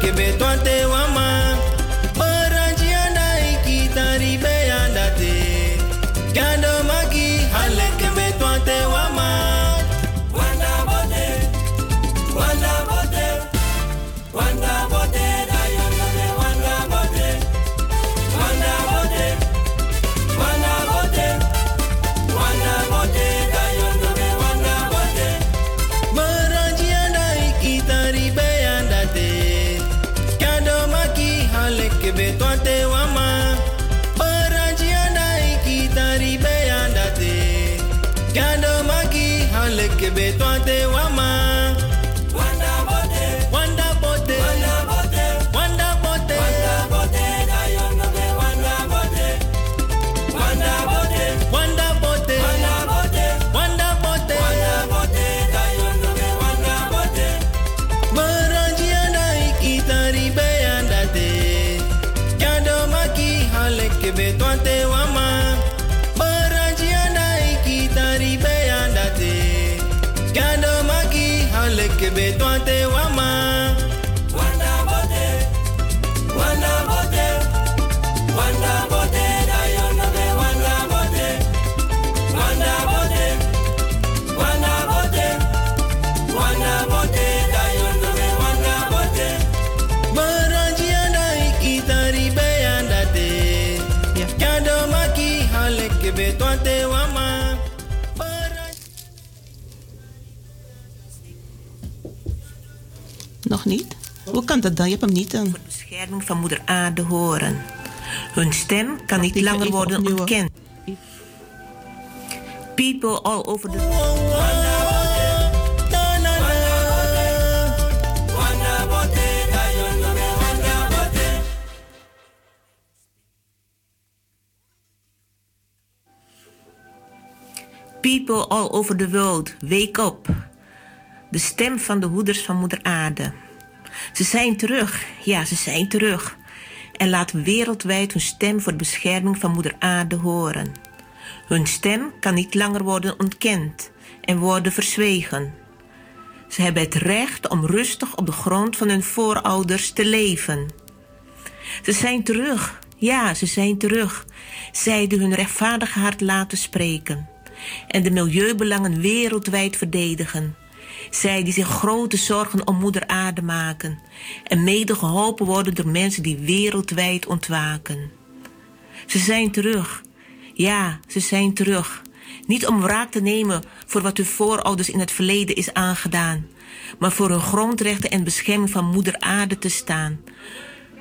que me o. maki haleke betwante wama. Betwante wama. Wanda Nog niet? Hoe kan dat dan? Je hebt hem niet dan. bescherming van moeder aarde horen. Hun stem kan niet langer worden ontkend. People all over the bote. People all over the world, wake up. De stem van de hoeders van Moeder Aarde. Ze zijn terug, ja, ze zijn terug. En laat wereldwijd hun stem voor de bescherming van Moeder Aarde horen. Hun stem kan niet langer worden ontkend en worden verzwegen. Ze hebben het recht om rustig op de grond van hun voorouders te leven. Ze zijn terug, ja, ze zijn terug. Zij die hun rechtvaardige hart laten spreken en de milieubelangen wereldwijd verdedigen. Zij die zich grote zorgen om moeder aarde maken en mede geholpen worden door mensen die wereldwijd ontwaken. Ze zijn terug. Ja, ze zijn terug. Niet om wraak te nemen voor wat hun voorouders in het verleden is aangedaan, maar voor hun grondrechten en bescherming van moeder aarde te staan.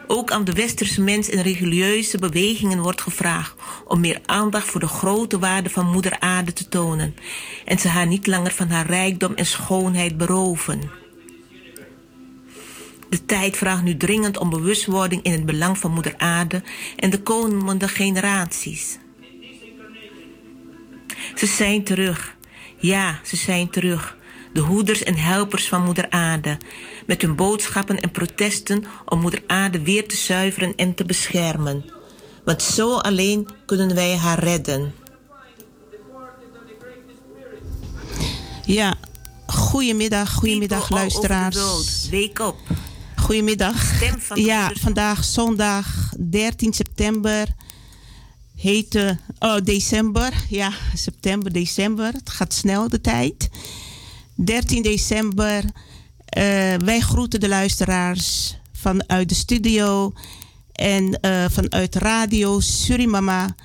Ook aan de westerse mens en religieuze bewegingen wordt gevraagd om meer aandacht voor de grote waarde van moeder aarde te tonen en ze haar niet langer van haar rijkdom en schoonheid beroven. De tijd vraagt nu dringend om bewustwording in het belang van moeder aarde en de komende generaties. Ze zijn terug. Ja, ze zijn terug. De hoeders en helpers van moeder aarde met hun boodschappen en protesten om Moeder Aarde weer te zuiveren en te beschermen. Want zo alleen kunnen wij haar redden. Ja, goedemiddag, goedemiddag People luisteraars. Wake up. Goedemiddag. Van Ja, moeders- vandaag zondag 13 september. Heet oh, december. Ja, september, december. Het gaat snel de tijd. 13 december. Eh, wij groeten de luisteraars vanuit de studio en eh, vanuit radio Surimama.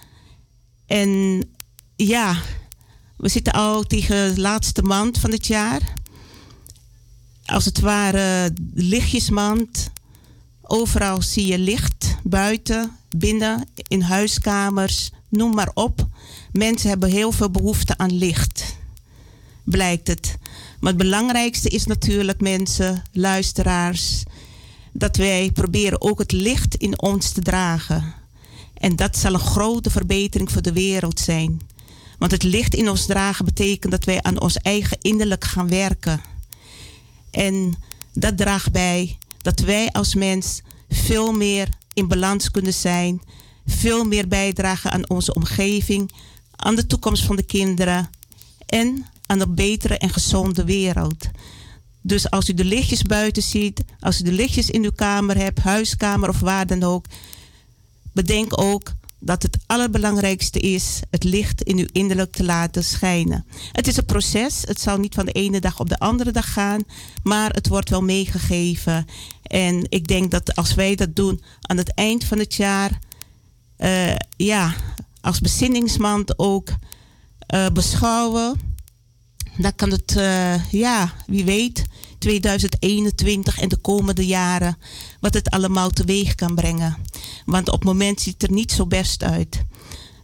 En ja, we zitten al tegen de laatste maand van het jaar. Als het ware lichtjesmand. Overal zie je licht, buiten, binnen, in huiskamers, noem maar op. Mensen hebben heel veel behoefte aan licht, blijkt het. Maar het belangrijkste is natuurlijk, mensen, luisteraars, dat wij proberen ook het licht in ons te dragen. En dat zal een grote verbetering voor de wereld zijn. Want het licht in ons dragen betekent dat wij aan ons eigen innerlijk gaan werken. En dat draagt bij dat wij als mens veel meer in balans kunnen zijn, veel meer bijdragen aan onze omgeving, aan de toekomst van de kinderen en aan een betere en gezonde wereld. Dus als u de lichtjes buiten ziet, als u de lichtjes in uw kamer hebt, huiskamer of waar dan ook, bedenk ook dat het allerbelangrijkste is het licht in uw innerlijk te laten schijnen. Het is een proces. Het zal niet van de ene dag op de andere dag gaan, maar het wordt wel meegegeven. En ik denk dat als wij dat doen aan het eind van het jaar, uh, ja, als bezinningsmand ook uh, beschouwen, dan kan het, uh, ja, wie weet, 2021 en de komende jaren, wat het allemaal teweeg kan brengen. Want op het moment ziet het er niet zo best uit.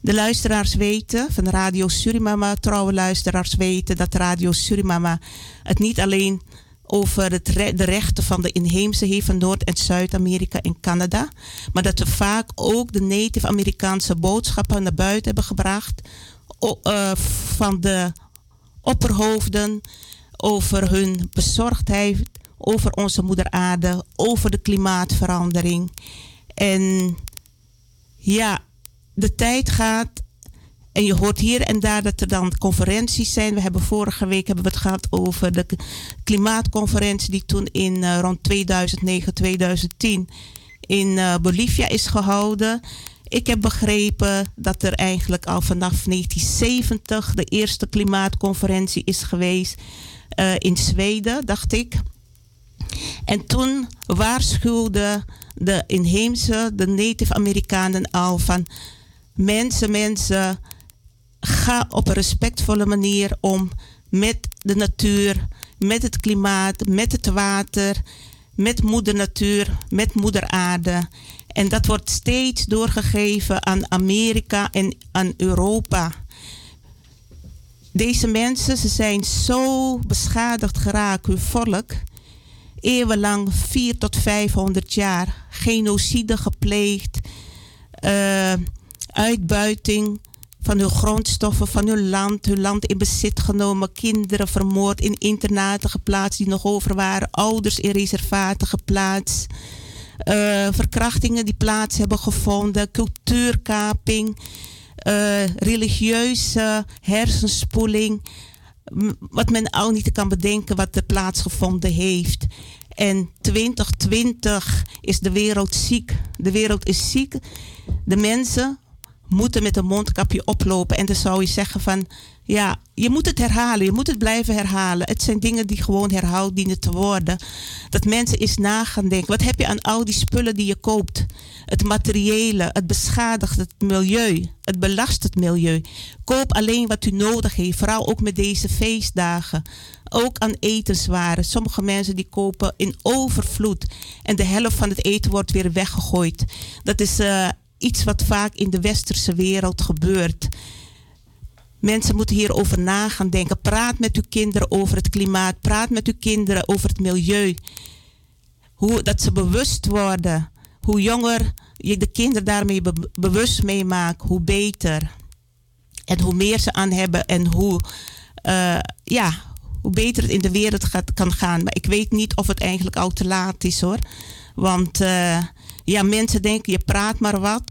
De luisteraars weten, van Radio Surimama, trouwe luisteraars weten dat Radio Surimama het niet alleen over het de rechten van de inheemse heeft van Noord- en Zuid-Amerika en Canada, maar dat we vaak ook de Native-Amerikaanse boodschappen naar buiten hebben gebracht uh, van de opperhoofden over hun bezorgdheid over onze moeder aarde, over de klimaatverandering. En ja, de tijd gaat en je hoort hier en daar dat er dan conferenties zijn. We hebben vorige week hebben we het gehad over de klimaatconferentie die toen in uh, rond 2009, 2010 in uh, Bolivia is gehouden. Ik heb begrepen dat er eigenlijk al vanaf 1970 de eerste klimaatconferentie is geweest uh, in Zweden, dacht ik. En toen waarschuwden de inheemse, de Native Amerikanen al van mensen, mensen, ga op een respectvolle manier om met de natuur, met het klimaat, met het water, met moeder natuur, met moeder aarde. En dat wordt steeds doorgegeven aan Amerika en aan Europa. Deze mensen, ze zijn zo beschadigd geraakt, hun volk. Eeuwenlang, 4 tot 500 jaar, genocide gepleegd, uh, uitbuiting van hun grondstoffen, van hun land, hun land in bezit genomen, kinderen vermoord, in internaten geplaatst die nog over waren, ouders in reservaten geplaatst. Uh, verkrachtingen die plaats hebben gevonden, cultuurkaping, uh, religieuze hersenspoeling. Wat men al niet kan bedenken wat er plaatsgevonden heeft. En 2020 is de wereld ziek. De wereld is ziek. De mensen moeten met een mondkapje oplopen. En dan zou je zeggen van, ja, je moet het herhalen. Je moet het blijven herhalen. Het zijn dingen die gewoon herhaald dienen te worden. Dat mensen eens na gaan denken. Wat heb je aan al die spullen die je koopt? Het materiële, het beschadigt het milieu. Het belast het milieu. Koop alleen wat u nodig heeft. Vooral ook met deze feestdagen. Ook aan etenswaren. Sommige mensen die kopen in overvloed. En de helft van het eten wordt weer weggegooid. Dat is uh, iets wat vaak in de westerse wereld gebeurt. Mensen moeten hierover na gaan denken. Praat met uw kinderen over het klimaat. Praat met uw kinderen over het milieu. Hoe, dat ze bewust worden. Hoe jonger je de kinderen daarmee bewust meemaakt, hoe beter. En hoe meer ze aan hebben en hoe, uh, ja, hoe beter het in de wereld gaat, kan gaan. Maar ik weet niet of het eigenlijk al te laat is hoor. Want uh, ja, mensen denken, je praat maar wat.